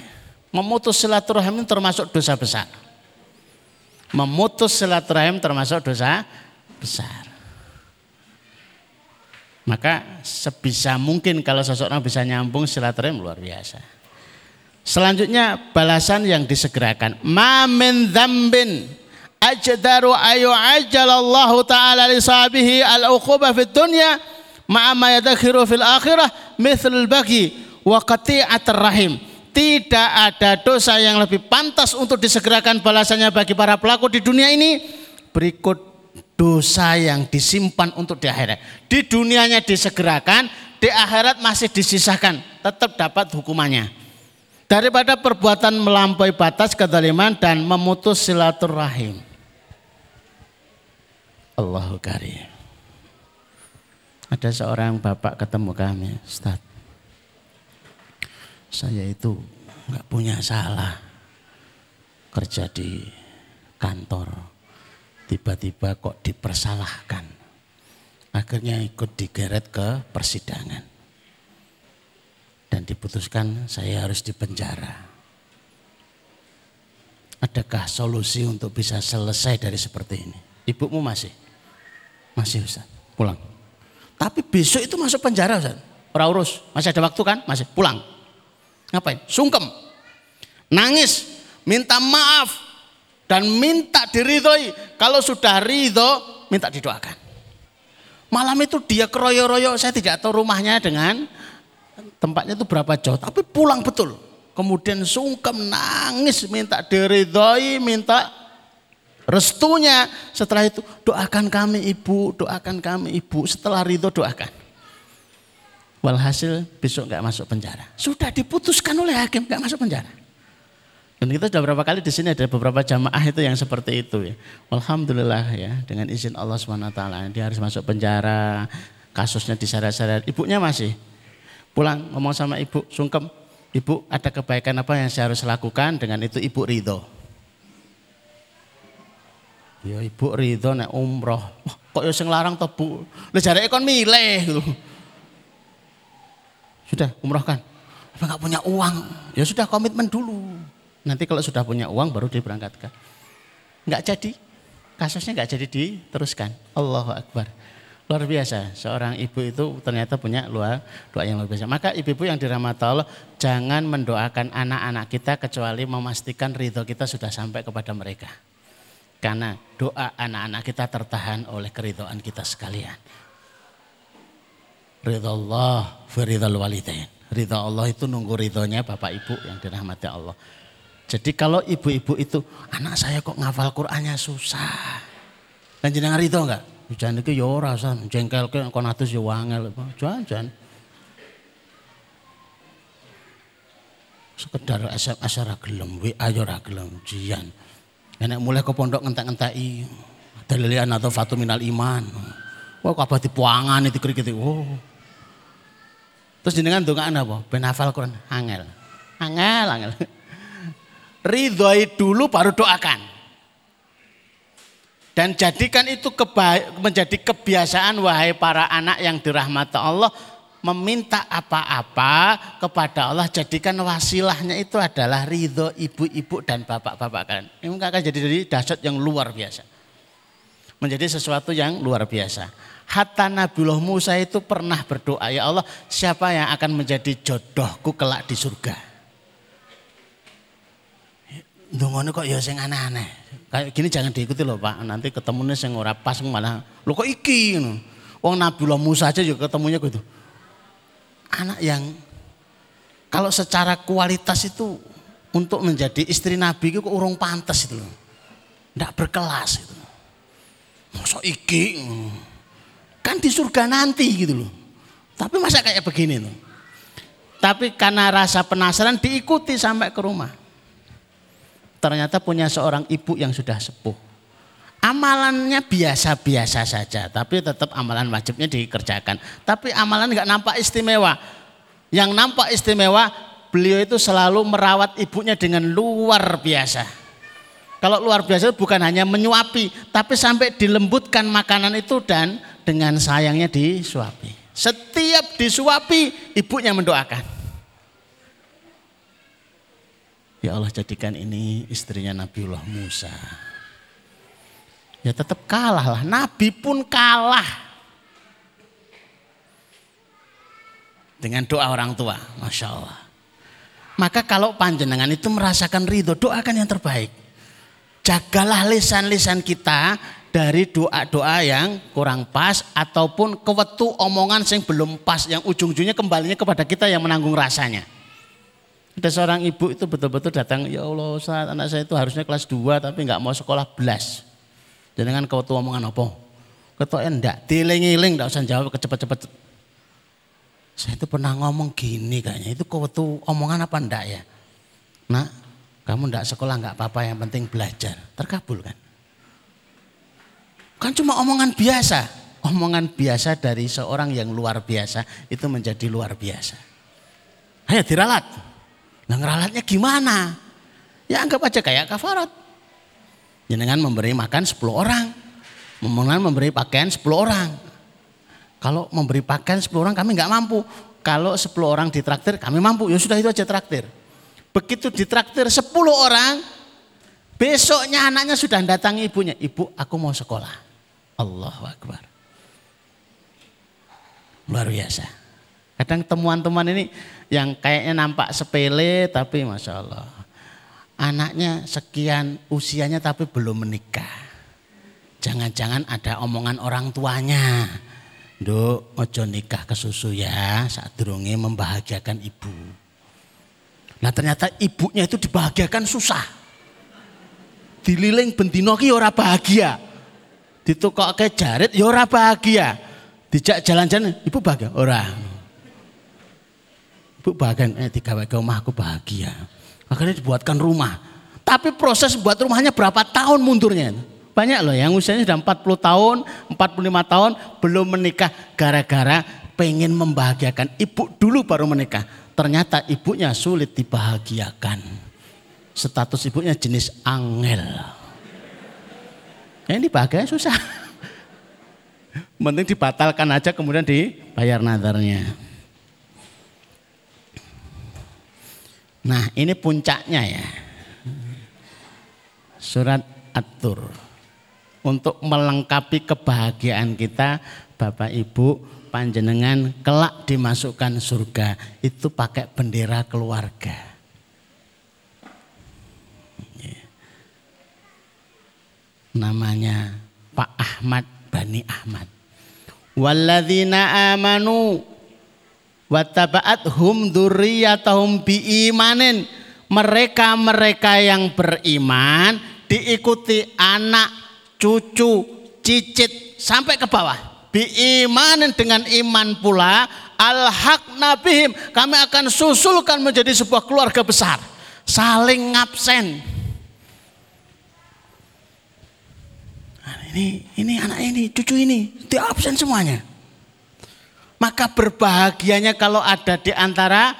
Memutus silaturahim termasuk dosa besar memutus silaturahim termasuk dosa besar. Maka sebisa mungkin kalau seseorang bisa nyambung silaturahim luar biasa. Selanjutnya balasan yang disegerakan. Ma min dzambin ajdaru ayu ajjalallahu ta'ala li sahabihi al-uquba fid dunya ma'a ma yadakhiru fil akhirah mithl al-bagi wa qati'atir rahim tidak ada dosa yang lebih pantas untuk disegerakan balasannya bagi para pelaku di dunia ini berikut dosa yang disimpan untuk di akhirat. Di dunianya disegerakan, di akhirat masih disisahkan, tetap dapat hukumannya. Daripada perbuatan melampaui batas kedaliman dan memutus silaturahim. Allahu karim. Ada seorang bapak ketemu kami, Ustaz. Saya itu nggak punya salah kerja di kantor. Tiba-tiba kok dipersalahkan. Akhirnya ikut digeret ke persidangan. Dan diputuskan saya harus dipenjara. Adakah solusi untuk bisa selesai dari seperti ini? Ibumu masih? Masih Ustaz, pulang. Tapi besok itu masuk penjara Ustaz. Ora urus, masih ada waktu kan? Masih pulang. Ngapain? Sungkem. Nangis, minta maaf dan minta diridhoi. Kalau sudah ridho, minta didoakan. Malam itu dia keroyo-royo, saya tidak tahu rumahnya dengan tempatnya itu berapa jauh, tapi pulang betul. Kemudian sungkem, nangis, minta diridhoi, minta restunya. Setelah itu doakan kami ibu, doakan kami ibu. Setelah ridho doakan. Walhasil besok nggak masuk penjara. Sudah diputuskan oleh hakim nggak masuk penjara. Dan kita sudah berapa kali di sini ada beberapa jamaah itu yang seperti itu ya. Alhamdulillah ya dengan izin Allah swt dia harus masuk penjara, kasusnya diseret-seret. Ibunya masih pulang ngomong sama ibu sungkem, ibu ada kebaikan apa yang saya harus lakukan dengan itu ibu ridho. Ya ibu ridho nek umroh. Wah, kok ya sing larang to Bu? Jareke kon milih gitu. Sudah umrohkan. Apa nggak punya uang? Ya sudah komitmen dulu. Nanti kalau sudah punya uang baru diberangkatkan. Enggak jadi. Kasusnya enggak jadi diteruskan. Allahu Akbar. Luar biasa. Seorang ibu itu ternyata punya luar doa yang luar biasa. Maka ibu-ibu yang dirahmati Allah jangan mendoakan anak-anak kita kecuali memastikan ridho kita sudah sampai kepada mereka. Karena doa anak-anak kita tertahan oleh keridhaan kita sekalian. Ridho Allah, firidhal walidain. Ridho Allah itu nunggu ridhonya Bapak Ibu yang dirahmati Allah. Jadi kalau ibu-ibu itu, anak saya kok ngafal Qur'annya susah. Dan jenengan itu enggak? Jangan itu ya ora san, jengkel ke kon atus ya wangel. Jangan, Sekedar SMS ora gelem, WA ya ora gelem, jian. Enak mulai ke pondok ngentek-ngenteki dalilian atau fatu minal iman. Wah kabeh dipuangan itu krik itu. Oh. Terus jenengan ndongaan apa? Ben hafal Quran. Angel. Angel, angel ridhoi dulu baru doakan. Dan jadikan itu menjadi kebiasaan wahai para anak yang dirahmati Allah meminta apa-apa kepada Allah jadikan wasilahnya itu adalah ridho ibu-ibu dan bapak-bapak kalian. Ini akan jadi jadi dahsyat yang luar biasa. Menjadi sesuatu yang luar biasa. Hatta Nabiullah Musa itu pernah berdoa, ya Allah siapa yang akan menjadi jodohku kelak di surga. Dongone kok ya sing aneh-aneh. Kayak gini jangan diikuti loh Pak. Nanti ketemunya sing ora pas malah lo kok iki ngono. Wong Nabiullah Musa aja juga ketemunya gitu. Anak yang kalau secara kualitas itu untuk menjadi istri Nabi itu urung pantas itu. Nggak berkelas itu. Masa iki kan di surga nanti gitu loh. Tapi masa kayak begini loh. Tapi karena rasa penasaran diikuti sampai ke rumah ternyata punya seorang ibu yang sudah sepuh. Amalannya biasa-biasa saja, tapi tetap amalan wajibnya dikerjakan. Tapi amalan nggak nampak istimewa. Yang nampak istimewa, beliau itu selalu merawat ibunya dengan luar biasa. Kalau luar biasa bukan hanya menyuapi, tapi sampai dilembutkan makanan itu dan dengan sayangnya disuapi. Setiap disuapi, ibunya mendoakan. Ya Allah jadikan ini istrinya Nabiullah Musa. Ya tetap kalah lah. Nabi pun kalah. Dengan doa orang tua. Masya Allah. Maka kalau panjenengan itu merasakan ridho, doakan yang terbaik. Jagalah lisan-lisan kita dari doa-doa yang kurang pas ataupun kewetu omongan yang belum pas yang ujung-ujungnya kembalinya kepada kita yang menanggung rasanya. Ada seorang ibu itu betul-betul datang, ya Allah saat anak saya itu harusnya kelas 2 tapi nggak mau sekolah belas. Jangan kewetu omongan apa? Ketua enggak, tiling-iling enggak usah jawab kecepet-cepet. Saya itu pernah ngomong gini kayaknya, itu kewetu omongan apa enggak ya? Nah, kamu enggak sekolah enggak apa-apa yang penting belajar. Terkabul kan? Kan cuma omongan biasa. Omongan biasa dari seorang yang luar biasa itu menjadi luar biasa. Ayo diralat. Nah ngeralatnya gimana? Ya anggap aja kayak kafarat. Jangan memberi makan 10 orang. Memenang memberi pakaian 10 orang. Kalau memberi pakaian 10 orang kami nggak mampu. Kalau 10 orang ditraktir kami mampu. Ya sudah itu aja traktir. Begitu ditraktir 10 orang, besoknya anaknya sudah datangi ibunya. Ibu aku mau sekolah. Allahu Akbar. Luar biasa. Kadang temuan-temuan ini yang kayaknya nampak sepele tapi Masya Allah. Anaknya sekian usianya tapi belum menikah. Jangan-jangan ada omongan orang tuanya. Duk, ojo nikah ke susu ya saat durunge membahagiakan ibu. Nah ternyata ibunya itu dibahagiakan susah. Dililing bendino ki ora bahagia ke jarit ya ora bahagia. Dijak jalan-jalan, ibu bahagia? Ora. Ibu bahagia, eh digawe ke rumah aku bahagia. Akhirnya dibuatkan rumah. Tapi proses buat rumahnya berapa tahun mundurnya? Banyak loh yang usianya sudah 40 tahun, 45 tahun belum menikah gara-gara pengen membahagiakan ibu dulu baru menikah. Ternyata ibunya sulit dibahagiakan. Status ibunya jenis angel. Ini bahagia susah. Penting dibatalkan aja kemudian dibayar nadarnya. Nah ini puncaknya ya. Surat At-Tur. Untuk melengkapi kebahagiaan kita Bapak Ibu panjenengan kelak dimasukkan surga itu pakai bendera keluarga. namanya Pak Ahmad Bani Ahmad. Walladzina amanu wattaba'athum dzurriyyatahum biimanin. Mereka-mereka yang beriman diikuti anak, cucu, cicit sampai ke bawah. Biimanin dengan iman pula al-haq nabihim. Kami akan susulkan menjadi sebuah keluarga besar. Saling ngabsen ini ini anak ini, cucu ini, di absen semuanya. Maka berbahagianya kalau ada di antara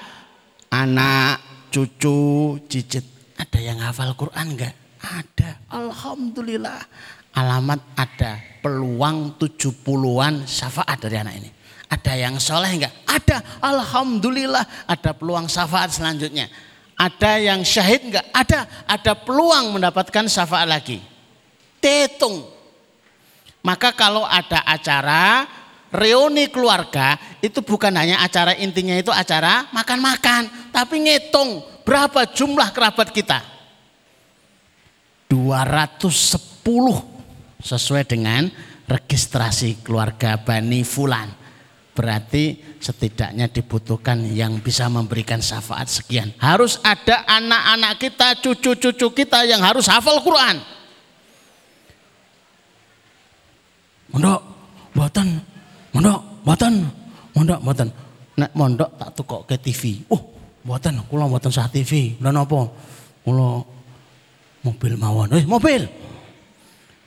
anak, cucu, cicit. Ada yang hafal Quran enggak? Ada. Alhamdulillah. Alamat ada. Peluang 70-an syafaat dari anak ini. Ada yang soleh enggak? Ada. Alhamdulillah. Ada peluang syafaat selanjutnya. Ada yang syahid enggak? Ada. Ada peluang mendapatkan syafaat lagi. Tetung maka kalau ada acara reuni keluarga itu bukan hanya acara intinya itu acara makan-makan, tapi ngitung berapa jumlah kerabat kita. 210 sesuai dengan registrasi keluarga Bani Fulan. Berarti setidaknya dibutuhkan yang bisa memberikan syafaat sekian. Harus ada anak-anak kita, cucu-cucu kita yang harus hafal Quran. mondok buatan mondok buatan. Mondok buatan. Nek mondok tak tukok ke TV oh buatan kula buatan sah TV dan apa kula mobil mawon. Eh mobil.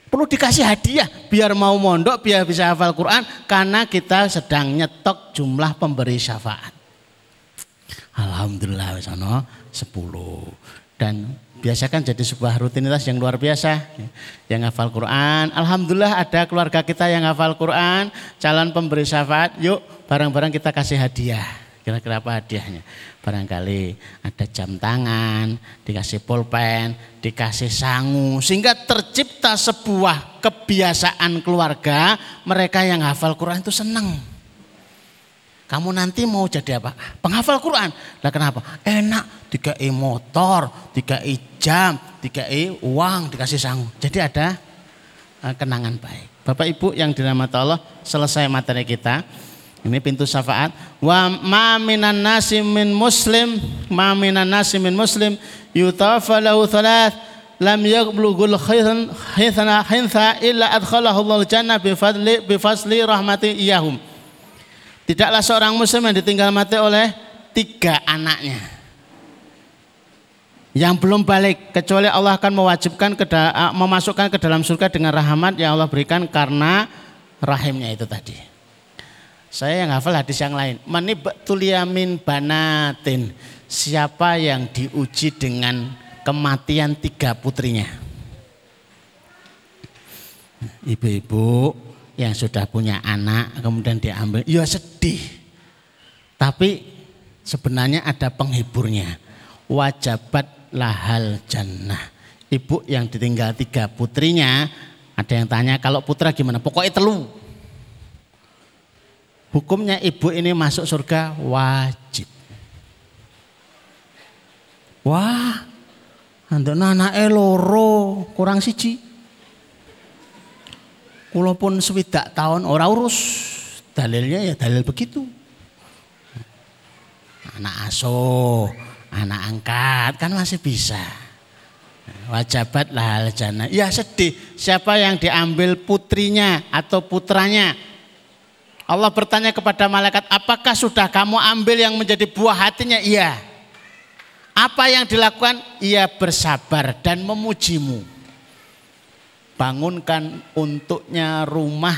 Perlu dikasih hadiah. Biar mau mondok biar bisa hafal Quran karena kita sedang nyetok jumlah pemberi syafaat. Alhamdulillah wis 10 dan biasakan jadi sebuah rutinitas yang luar biasa. Yang hafal Quran, Alhamdulillah ada keluarga kita yang hafal Quran, calon pemberi syafaat, yuk barang-barang kita kasih hadiah. Kira-kira apa hadiahnya? Barangkali ada jam tangan, dikasih pulpen, dikasih sangu. Sehingga tercipta sebuah kebiasaan keluarga, mereka yang hafal Quran itu senang. Kamu nanti mau jadi apa? Penghafal Quran. Lah kenapa? Enak, tiga i motor, tiga i jam, dikai uang, dikasih sangu. Jadi ada uh, kenangan baik. Bapak Ibu yang dirahmati Allah, selesai materi kita. Ini pintu syafaat. Wa ma minan nasi min muslim, ma minan nasi min muslim yutafa lahu thalath lam yablughul khayran hithana hintha illa adkhalahu Allah jannah bi fadli bi fasli rahmati iyahum. Tidaklah seorang muslim yang ditinggal mati oleh tiga anaknya. Yang belum balik kecuali Allah akan mewajibkan ke memasukkan ke dalam surga dengan rahmat yang Allah berikan karena rahimnya itu tadi. Saya yang hafal hadis yang lain. Manibtuliyamin banatin. Siapa yang diuji dengan kematian tiga putrinya. Ibu-ibu yang sudah punya anak kemudian diambil, ya sedih. Tapi sebenarnya ada penghiburnya. Wajabat lahal jannah. Ibu yang ditinggal tiga putrinya, ada yang tanya kalau putra gimana? Pokoknya telu hukumnya ibu ini masuk surga wajib. Wah, anak loro kurang siji. Walaupun sewidak tahun orang urus, dalilnya ya dalil begitu. Anak asuh, anak angkat kan masih bisa. Wajabat lah jannah. Ya sedih, siapa yang diambil putrinya atau putranya Allah bertanya kepada malaikat, apakah sudah kamu ambil yang menjadi buah hatinya? Iya. Apa yang dilakukan? Ia bersabar dan memujimu. Bangunkan untuknya rumah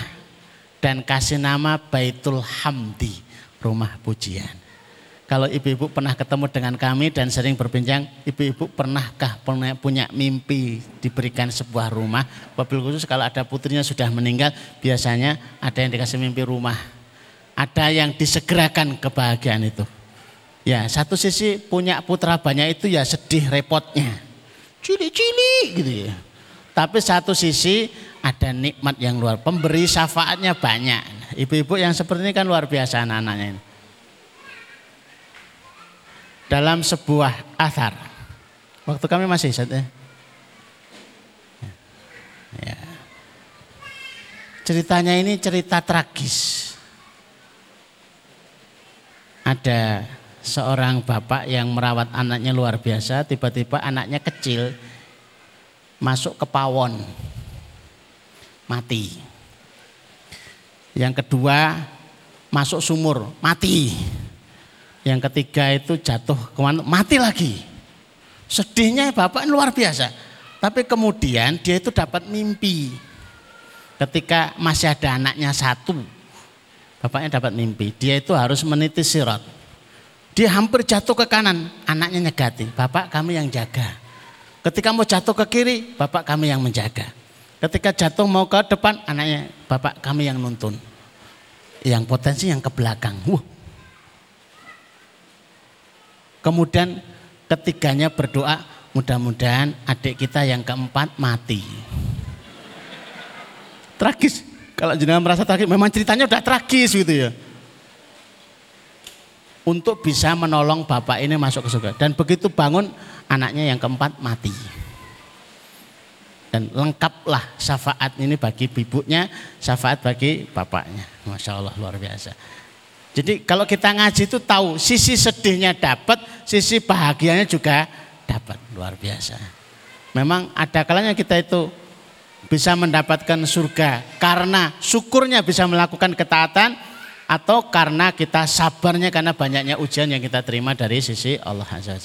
dan kasih nama Baitul Hamdi, rumah pujian. Kalau ibu-ibu pernah ketemu dengan kami dan sering berbincang, ibu-ibu pernahkah punya mimpi diberikan sebuah rumah? Wabil khusus kalau ada putrinya sudah meninggal, biasanya ada yang dikasih mimpi rumah. Ada yang disegerakan kebahagiaan itu. Ya, satu sisi punya putra banyak itu ya sedih repotnya. Cili-cili gitu ya. Tapi satu sisi ada nikmat yang luar, pemberi syafaatnya banyak. Ibu-ibu yang seperti ini kan luar biasa anak-anaknya ini dalam sebuah athar. Waktu kami masih ya. ya. Ceritanya ini cerita tragis. Ada seorang bapak yang merawat anaknya luar biasa, tiba-tiba anaknya kecil masuk ke pawon, mati. Yang kedua masuk sumur, mati. Yang ketiga itu jatuh ke mana, mati lagi. Sedihnya bapak luar biasa. Tapi kemudian dia itu dapat mimpi. Ketika masih ada anaknya satu, bapaknya dapat mimpi. Dia itu harus meniti sirat. Dia hampir jatuh ke kanan, anaknya nyegati. Bapak kami yang jaga. Ketika mau jatuh ke kiri, bapak kami yang menjaga. Ketika jatuh mau ke depan, anaknya bapak kami yang nuntun. Yang potensi yang ke belakang. Wah, Kemudian ketiganya berdoa, mudah-mudahan adik kita yang keempat mati. Tragis. Kalau jenengan merasa tragis, memang ceritanya udah tragis gitu ya. Untuk bisa menolong bapak ini masuk ke surga. Dan begitu bangun, anaknya yang keempat mati. Dan lengkaplah syafaat ini bagi ibunya, syafaat bagi bapaknya. Masya Allah luar biasa. Jadi kalau kita ngaji itu tahu sisi sedihnya dapat, sisi bahagianya juga dapat. Luar biasa. Memang ada kalanya kita itu bisa mendapatkan surga karena syukurnya bisa melakukan ketaatan atau karena kita sabarnya karena banyaknya ujian yang kita terima dari sisi Allah Azza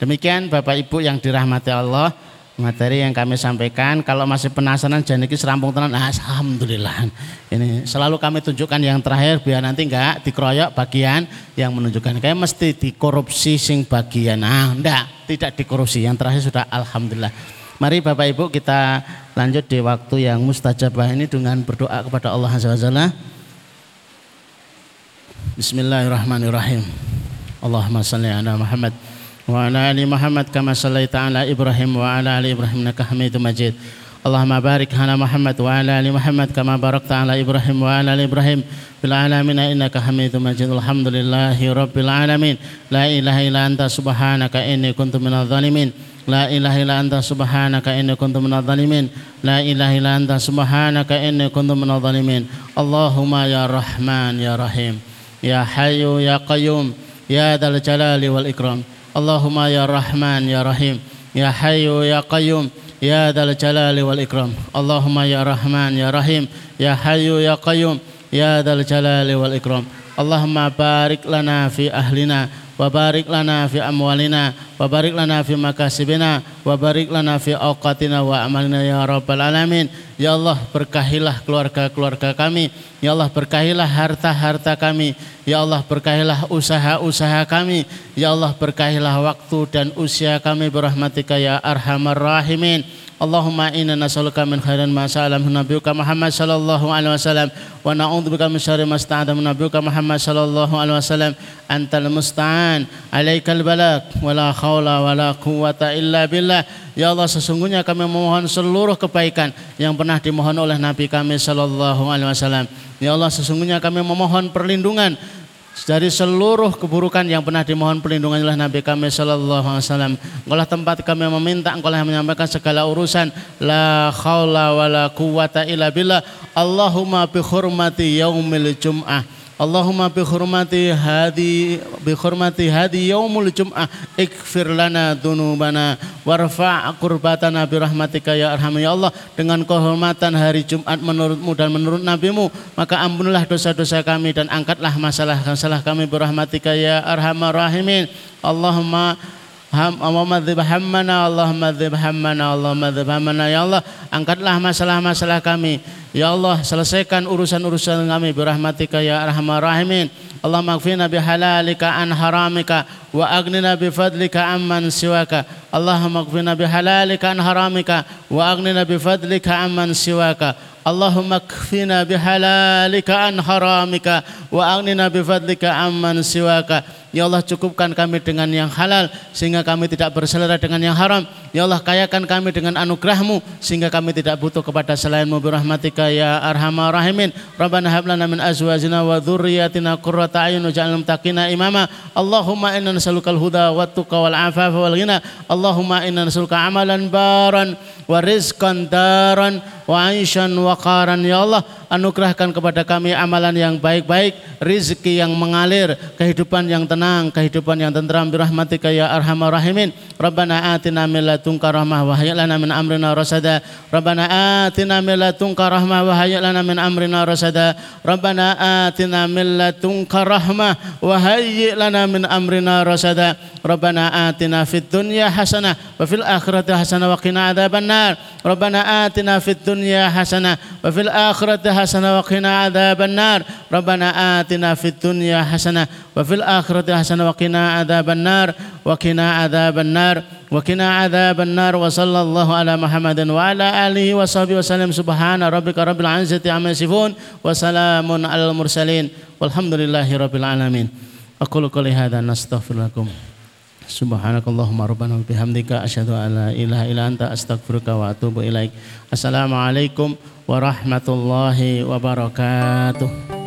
Demikian Bapak Ibu yang dirahmati Allah materi yang kami sampaikan. Kalau masih penasaran jangan iki serampung tenan. Nah, alhamdulillah. Ini selalu kami tunjukkan yang terakhir biar nanti enggak dikeroyok bagian yang menunjukkan kayak mesti dikorupsi sing bagian. Nah, enggak, tidak dikorupsi. Yang terakhir sudah alhamdulillah. Mari Bapak Ibu kita lanjut di waktu yang mustajabah ini dengan berdoa kepada Allah Azza wa Bismillahirrahmanirrahim. Allahumma salli ala Muhammad wa ala ali Muhammad kama sallaita ala Ibrahim wa ala ali Ibrahim innaka Hamidum Majid. Allahumma barik ala Muhammad wa ala ali Muhammad kama barakta ala Ibrahim wa ala ali Ibrahim fil alamin innaka Hamidum Majid. Alhamdulillahi rabbil alamin. La ilaha illa anta subhanaka inni kuntu minadh dhalimin. La ilaha illa anta subhanaka inni kuntu minadh dhalimin. La ilaha illa anta subhanaka inni kuntu minadh dhalimin. Allahumma ya Rahman ya Rahim. يا حي يا قيوم يا ذا الجلال والإكرام اللهم يا رحمن يا رحيم يا حي يا قيوم يا ذا الجلال والإكرام اللهم يا رحمن يا رحيم يا حي يا قيوم يا ذا الجلال والإكرام اللهم بارك لنا في أهلنا وبارك لنا في أموالنا وبارك لنا في مكاسبنا وبارك لنا في أوقاتنا وأعمالنا يا رب العالمين Ya Allah berkahilah keluarga-keluarga kami Ya Allah berkahilah harta-harta kami Ya Allah berkahilah usaha-usaha kami Ya Allah berkahilah waktu dan usia kami Berahmatika ya arhamar rahimin Allahumma inna nas'aluka min khairin ma sa'alam nabiyuka Muhammad sallallahu alaihi wasallam wa na'udzubika min syarri ma sta'adam nabiyuka Muhammad sallallahu alaihi wasallam. Antal musta'an alaikal balak wa la haula wa la quwwata illa billah. Ya Allah sesungguhnya kami memohon seluruh kebaikan yang pernah dimohon oleh nabi kami sallallahu alaihi wasallam. Ya Allah sesungguhnya kami memohon perlindungan dari seluruh keburukan yang pernah dimohon perlindungan oleh Nabi kami sallallahu alaihi wasallam. Engkaulah tempat kami meminta, engkau yang menyampaikan segala urusan. La haula wala quwata illa billah. Allahumma bi hurmati yaumil jum'ah Allahumma bi hurmati hadi bi hurmati hadi yaumul jum'ah ikfir lana dunubana warfa' qurbatana bi rahmatika ya arhamar ya Allah. Dengan kehormatan hari Jumat menurutmu dan menurut nabimu maka ampunilah dosa-dosa kami dan angkatlah masalah-masalah kami bi rahmatika ya arhamar rahimin. Allahumma Allahumma dzib hammana Allahumma dzib hammana Allahumma dzib hammana ya Allah angkatlah masalah-masalah kami Ya Allah selesaikan urusan-urusan kami birahmatika ya arhamar rahimin. Allah maghfirna bihalalika an haramika wa agnina bifadlika amman siwaka. Allah maghfirna bihalalika an haramika wa agnina bifadlika amman siwaka. Allahumma kfina bihalalika an haramika wa agnina bifadlika amman siwaka. Ya Allah cukupkan kami dengan yang halal sehingga kami tidak berselera dengan yang haram. Ya Allah kayakan kami dengan anugerahmu sehingga kami tidak butuh kepada selainmu birahmatika ya arhamar rahimin. Rabbana hab lana min azwajina wa dzurriyyatina qurrata a'yun waj'alna muttaqina imama. Allahumma inna nas'alukal huda wat tuqa wal afafa wal ghina. Allahumma inna nas'aluka amalan baran wa rizqan daran wa aishan wa qaran ya Allah anugerahkan kepada kami amalan yang baik-baik rizki yang mengalir kehidupan yang tenang tenang, kehidupan yang tentram birahmatika ya arhamar rahimin. Rabbana atina min ladunka rahmah wa hayyi lana min amrina rasada. Rabbana atina min ladunka rahmah wa hayyi lana min amrina rasada. Rabbana atina min ladunka rahmah wa hayyi lana min amrina rasada. Rabbana atina fid dunya hasanah wa fil akhirati hasanah wa qina adzabannar. Rabbana atina fid dunya hasanah wa fil akhirati hasanah wa qina adzabannar. Rabbana atina fid dunya hasanah wa fil akhirati الآخرة حسنة وقنا عذاب النار وقنا عذاب النار وقنا عذاب النار وصلى الله على محمد وعلى آله وصحبه وسلم. سبحان ربك رب العزة عما يصفون وسلام على المرسلين. والحمد لله رب العالمين. أقول قولي هذا نستغفر لكم. سبحانك اللهم ربنا وبحمدك أشهد أن لا إله إلا أنت أستغفرك وأتوب إليك. السلام عليكم warahmatullahi wabarakatuh.